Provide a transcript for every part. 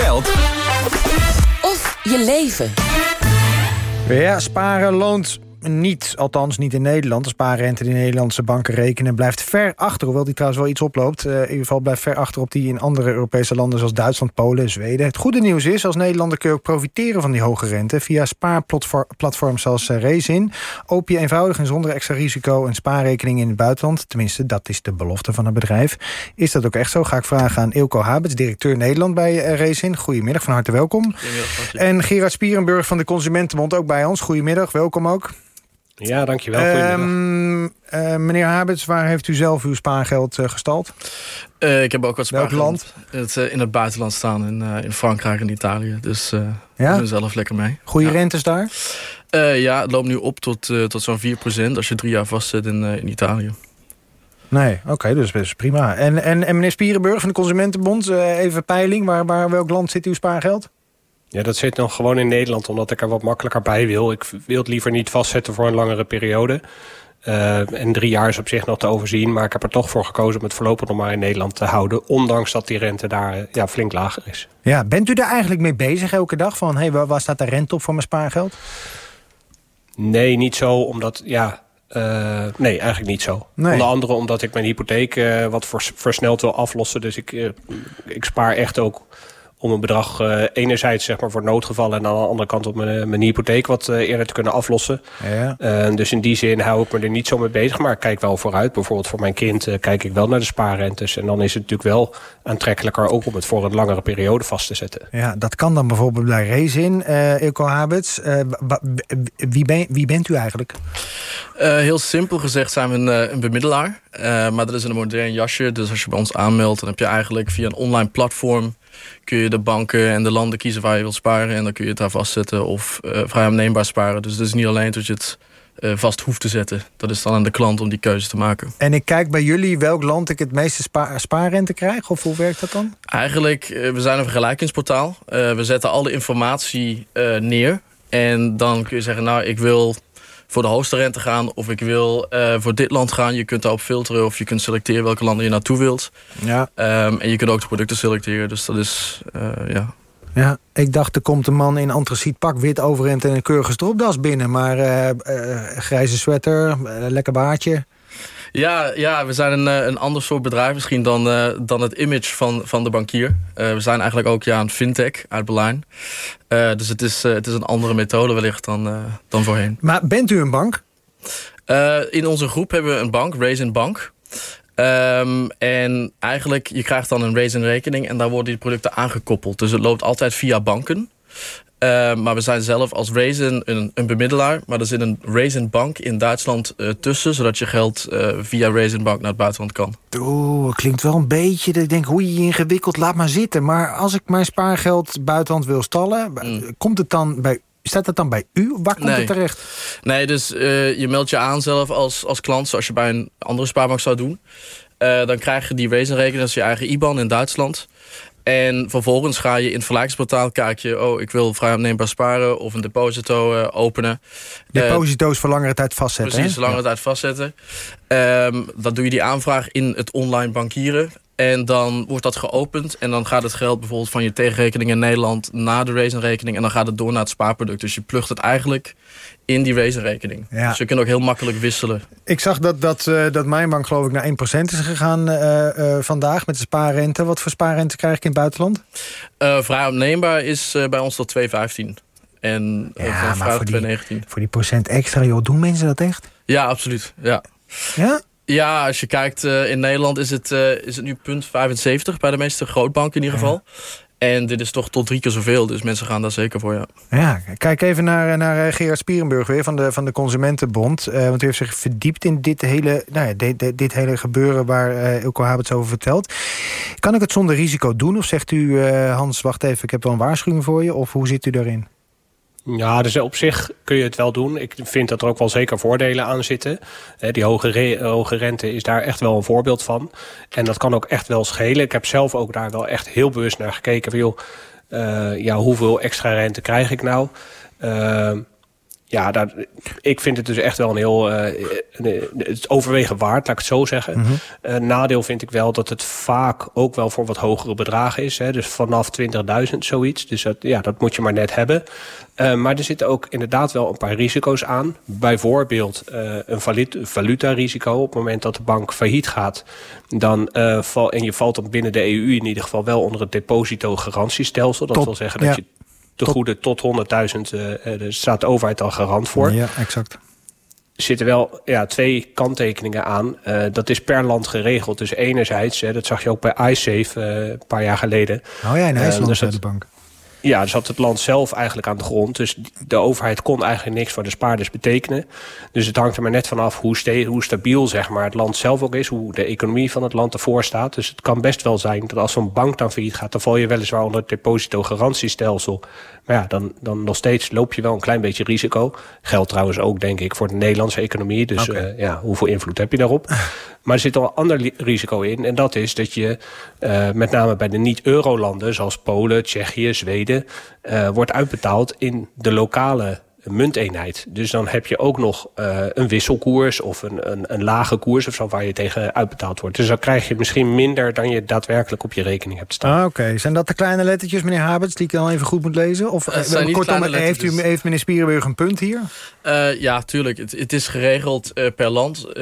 geld Of je leven. Ja, sparen loont niet, althans niet in Nederland. De spaarrente die Nederlandse banken rekenen blijft ver achter. Hoewel die trouwens wel iets oploopt. Uh, in ieder geval blijft ver achter op die in andere Europese landen... zoals Duitsland, Polen en Zweden. Het goede nieuws is, als Nederlander kun je ook profiteren van die hoge rente... via spaarplatforms zoals uh, Raisin. Open je eenvoudig en zonder extra risico een spaarrekening in het buitenland. Tenminste, dat is de belofte van het bedrijf. Is dat ook echt zo? Ga ik vragen aan Ilko Habets, directeur Nederland bij uh, Raisin. Goedemiddag, van harte welkom. En Gerard Spierenburg van de Consumentenbond ook bij ons. Goedemiddag, welkom ook. Ja, dankjewel. Um, uh, meneer Habets, waar heeft u zelf uw spaargeld uh, gestald? Uh, ik heb ook wat spaargeld Welk land? Het, in het buitenland staan, in, in Frankrijk en Italië. Dus ja? ik ben zelf lekker mee. Goede ja. rentes daar? ja, het loopt nu op tot, tot zo'n 4% als je drie jaar vastzet in, in Italië. Nee, oké, okay, dus best prima. En, en, en meneer Spierenburg van de Consumentenbond, even peiling. Waar, waar, welk land zit uw spaargeld? Ja, dat zit nog gewoon in Nederland, omdat ik er wat makkelijker bij wil. Ik wil het liever niet vastzetten voor een langere periode. Uh, en drie jaar is op zich nog te overzien. Maar ik heb er toch voor gekozen om het voorlopig nog maar in Nederland te houden. Ondanks dat die rente daar ja, flink lager is. Ja, bent u daar eigenlijk mee bezig elke dag? Van, hey, waar staat de rente op voor mijn spaargeld? Nee, niet zo. Omdat, ja, uh, nee, eigenlijk niet zo. Nee. Onder andere omdat ik mijn hypotheek uh, wat versneld wil aflossen. Dus ik, ik spaar echt ook om een bedrag uh, enerzijds zeg maar, voor noodgevallen... en aan de andere kant op mijn, mijn hypotheek wat uh, eerder te kunnen aflossen. Ja. Uh, dus in die zin hou ik me er niet zo mee bezig. Maar ik kijk wel vooruit. Bijvoorbeeld voor mijn kind kijk ik wel naar de spaarrentes. En dan is het natuurlijk wel aantrekkelijker... ook om het voor een langere periode vast te zetten. Ja, dat kan dan bijvoorbeeld bij Rezin, Ilko Habits. wie, ben, wie bent u eigenlijk? heel simpel gezegd zijn we een, een bemiddelaar. maar dat is een modern jasje. Dus als je bij ons aanmeldt... dan heb je eigenlijk via een online platform kun je de banken en de landen kiezen waar je wilt sparen. En dan kun je het daar vastzetten of uh, vrij aanneembaar sparen. Dus het is niet alleen dat je het uh, vast hoeft te zetten. Dat is dan aan de klant om die keuze te maken. En ik kijk bij jullie welk land ik het meeste spa spaarrente krijg? Of hoe werkt dat dan? Eigenlijk, uh, we zijn een vergelijkingsportaal. we zetten alle informatie neer. En dan kun je zeggen, nou, ik wil voor de hoogste rente gaan... of ik wil uh, voor dit land gaan. Je kunt daarop filteren of je kunt selecteren welke landen je naartoe wilt. Ja. Um, en je kunt ook de producten selecteren. Dus dat is, uh, ja... Ja, ik dacht er komt een man in antraciet pak, wit overhemd en een keurige stropdas binnen. Maar uh, grijze sweater, lekker baardje. Ja, ja, we zijn een, een ander soort bedrijf misschien dan, uh, dan het image van, van de bankier. Uh, we zijn eigenlijk ook ja, een fintech uit Berlijn. Uh, dus het is, het is een andere methode wellicht dan, dan voorheen. Maar bent u een bank? in onze groep hebben we een bank, Raisin Bank. Um, en eigenlijk, je krijgt dan een Raisin rekening en daar worden die producten aangekoppeld. Dus het loopt altijd via banken. Uh, maar we zijn zelf als Raisin een, een, bemiddelaar. Maar er zit een Raisin Bank in Duitsland uh, tussen... zodat je geld uh, via Raisin Bank naar het buitenland kan. Oeh, klinkt wel een beetje... dat ik denk, hoe ingewikkeld, laat maar zitten. Maar als ik mijn spaargeld buitenland wil stallen... Mm. komt het dan bij Staat dat dan bij u? Waar komt nee. het terecht? Nee, dus uh, je meldt je aan zelf als, als klant... zoals je bij een andere spaarbank zou doen. Uh, dan krijg je die Raisin-rekening, dat is je eigen IBAN in Duitsland... En vervolgens ga je in het vergelijkingsportaal kijken... oh, ik wil vrij opneembaar sparen of een deposito uh, openen. Deposito's uh, voor langere tijd vastzetten. Precies, voor langere ja. tijd vastzetten. Um, dan doe je die aanvraag in het online bankieren. En dan wordt dat geopend. En dan gaat het geld bijvoorbeeld van je tegenrekening in Nederland... naar de Raisin-rekening. En dan gaat het door naar het spaarproduct. Dus je plugt het eigenlijk in die Raisin-rekening. Ja. Dus je kunt ook heel makkelijk wisselen. Ik zag dat, dat, uh, dat mijn bank geloof ik naar 1% is gegaan uh, uh, vandaag met de spaarrente. Wat voor spaarrente krijg ik in het buitenland? vrij opneembaar is bij ons tot 2,15. En ja, maar voor die, voor die procent extra, joh, doen mensen dat echt? Ja, absoluut. Ja? Ja, ja als je kijkt uh, in Nederland is het, uh, is het nu punt 75 bij de meeste grootbanken in ieder geval. Ja. En dit is toch tot drie keer zoveel, dus mensen gaan daar zeker voor, ja. Ja, kijk even naar, naar Gerard Spierenburg weer van de, van de Consumentenbond. Uh, want u heeft zich verdiept in dit hele, nou ja, dit, dit, dit hele gebeuren waar uh, Ilko Habets over vertelt. Kan ik het zonder risico doen? Of zegt u, uh, Hans, wacht even, ik heb wel een waarschuwing voor je? Of hoe zit u daarin? Ja, dus op zich kun je het wel doen. Ik vind dat er ook wel zeker voordelen aan zitten. Die hoge, hoge rente is daar echt wel een voorbeeld van. En dat kan ook echt wel schelen. Ik heb zelf ook daar wel echt heel bewust naar gekeken. Van, joh, uh, ja, hoeveel extra rente krijg ik nou? Uh, ja, daar, ik vind het dus echt wel een heel... Uh, het overwegen waard, laat ik het zo zeggen. Mm nadeel vind ik wel dat het vaak ook wel voor wat hogere bedragen is. Hè, dus vanaf 20.000 zoiets. Dus dat, ja, dat moet je maar net hebben. Uh, maar er zitten ook inderdaad wel een paar risico's aan. Bijvoorbeeld een valuta-risico. Op het moment dat de bank failliet gaat... Dan, val, en je valt dan binnen de EU in ieder geval wel onder het depositogarantiestelsel. Dat wil zeggen dat je te goede tot 100.000, uh, er staat de overheid al garant voor. Ja, exact. Er zitten wel ja, twee kanttekeningen aan. Uh, dat is per land geregeld. Dus enerzijds, dat zag je ook bij iSafe uh, een paar jaar geleden. Oh ja, in IJsland dus de bank. Ja, zat het land zelf eigenlijk aan de grond. Dus de overheid kon eigenlijk niks voor de spaarders betekenen. Dus het hangt er maar net vanaf hoe, hoe stabiel zeg maar, het land zelf ook is. Hoe de economie van het land ervoor staat. Dus het kan best wel zijn dat als zo'n bank dan failliet gaat... dan val je weliswaar onder het depositogarantiestelsel. Maar ja, dan, dan nog steeds loop je wel een klein beetje risico. Geldt trouwens ook, denk ik, voor de Nederlandse economie. Dus okay. uh, ja, hoeveel invloed heb je daarop? Maar er zit al een ander risico in. En dat is dat je uh, met name bij de niet-eurolanden... zoals Polen, Tsjechië, Zweden... Uh, wordt uitbetaald in de lokale munteenheid. Dus dan heb je ook nog uh, een wisselkoers of een, een, een, lage koers of zo waar je tegen uitbetaald wordt. Dus dan krijg je misschien minder dan je daadwerkelijk op je rekening hebt staan. Ah, Oké, zijn dat de kleine lettertjes, meneer Habets, die ik dan even goed moet lezen? Of uh, kortom, heeft, u, heeft meneer Spierenburg een punt hier? Uh, ja, tuurlijk. Het, het is geregeld per land, 100.000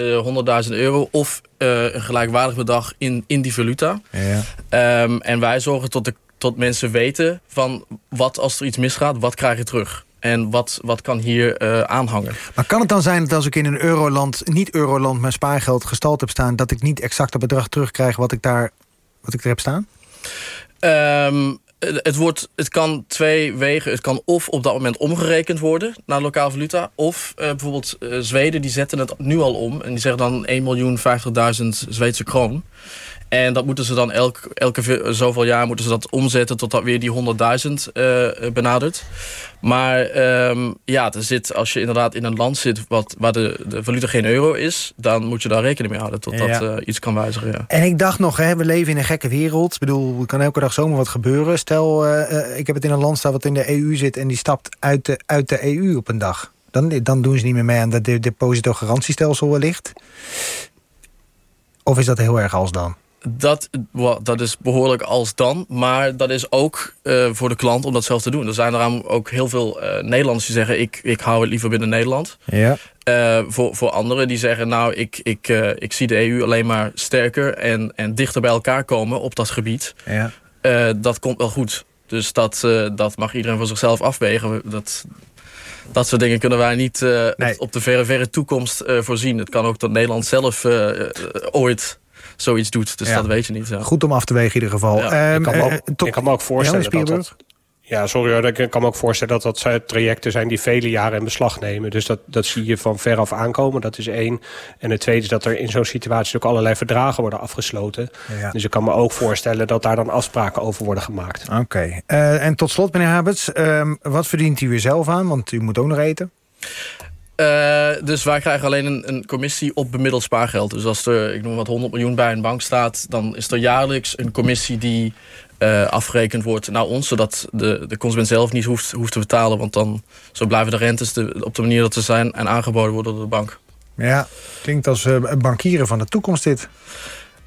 euro of een gelijkwaardig bedrag in, in die valuta. Ja. Um, en wij zorgen tot, de, tot mensen weten van wat als er iets misgaat, wat krijg je terug? En wat, wat kan hier uh, aanhangen? Maar kan het dan zijn dat als ik in een euroland, niet-euroland... mijn spaargeld gestald heb staan... dat ik niet exact het bedrag terugkrijg wat ik, daar, wat ik er heb staan? Um, het, wordt, het kan twee wegen. Het kan of op dat moment omgerekend worden naar lokaal valuta. Of uh, bijvoorbeeld uh, Zweden, die zetten het nu al om. En die zeggen dan 1.050.000 Zweedse kroon. En dat moeten ze dan elk, elke zoveel jaar moeten ze dat omzetten... totdat weer die 100.000 uh, benadert. Maar um, ja, er zit, als je inderdaad in een land zit... Wat, waar de, de valuta geen euro is... dan moet je daar rekening mee houden totdat ja. uh, iets kan wijzigen. Ja. En ik dacht nog, hè, we leven in een gekke wereld. Ik bedoel, er kan elke dag zomaar wat gebeuren. Stel, uh, ik heb het in een land staan wat in de EU zit... en die stapt uit de, uit de EU op een dag. Dan, dan doen ze niet meer mee aan dat de depositogarantiestelsel wellicht. Of is dat heel erg als dan? Dat, dat is behoorlijk als dan. Maar dat is ook uh, voor de klant om dat zelf te doen. Er zijn er ook heel veel uh, Nederlanders die zeggen... ik, ik hou het liever binnen Nederland. Ja. Uh, voor, voor anderen die zeggen... nou, ik, ik, ik zie de EU alleen maar sterker... En, en dichter bij elkaar komen op dat gebied. Ja. dat komt wel goed. Dus dat, dat mag iedereen voor zichzelf afwegen. Dat, dat soort dingen kunnen wij niet nee. op de verre, verre toekomst voorzien. Het kan ook dat Nederland zelf ooit zoiets doet. Dus dat weet je niet. Ja. Goed om af te wegen in ieder geval. Ja. Um, ik, kan me ook, uh, ik kan me ook voorstellen dat dat... Ja, sorry hoor, ik kan me ook voorstellen dat dat trajecten zijn die vele jaren in beslag nemen. Dus dat, dat zie je van veraf aankomen, dat is één. En het tweede is dat er in zo'n situatie ook allerlei verdragen worden afgesloten. Ja. Dus ik kan me ook voorstellen dat daar dan afspraken over worden gemaakt. Oké, okay. uh, en tot slot meneer Habets, uh, wat verdient u weer zelf aan? Want u moet ook nog eten. Uh, dus wij krijgen alleen een, een, commissie op bemiddeld spaargeld. Dus als er, ik noem wat, 100 miljoen bij een bank staat... dan is er jaarlijks een commissie die uh, afgerekend wordt naar ons... zodat de, de consument zelf niet hoeft, hoeft te betalen. Want dan zo blijven de rentes op de manier dat ze zijn... en aangeboden worden door de bank. Ja, klinkt als uh, bankieren van de toekomst dit.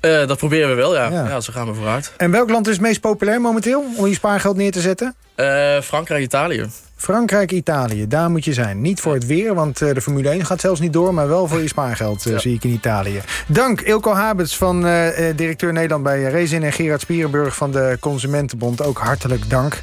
Uh, dat proberen we wel, ja. ja. ja. zo gaan we vooruit. En welk land is het meest populair momenteel om je spaargeld neer te zetten? Uh, Frankrijk, Italië. Frankrijk, Italië, daar moet je zijn. Niet voor het weer, want uh, de Formule 1 gaat zelfs niet door... maar wel voor je spaargeld, ja. zie ik in Italië. Dank, Ilko Habets, van directeur Nederland bij Rezin... en Gerard Spierenburg van de Consumentenbond. Ook hartelijk dank.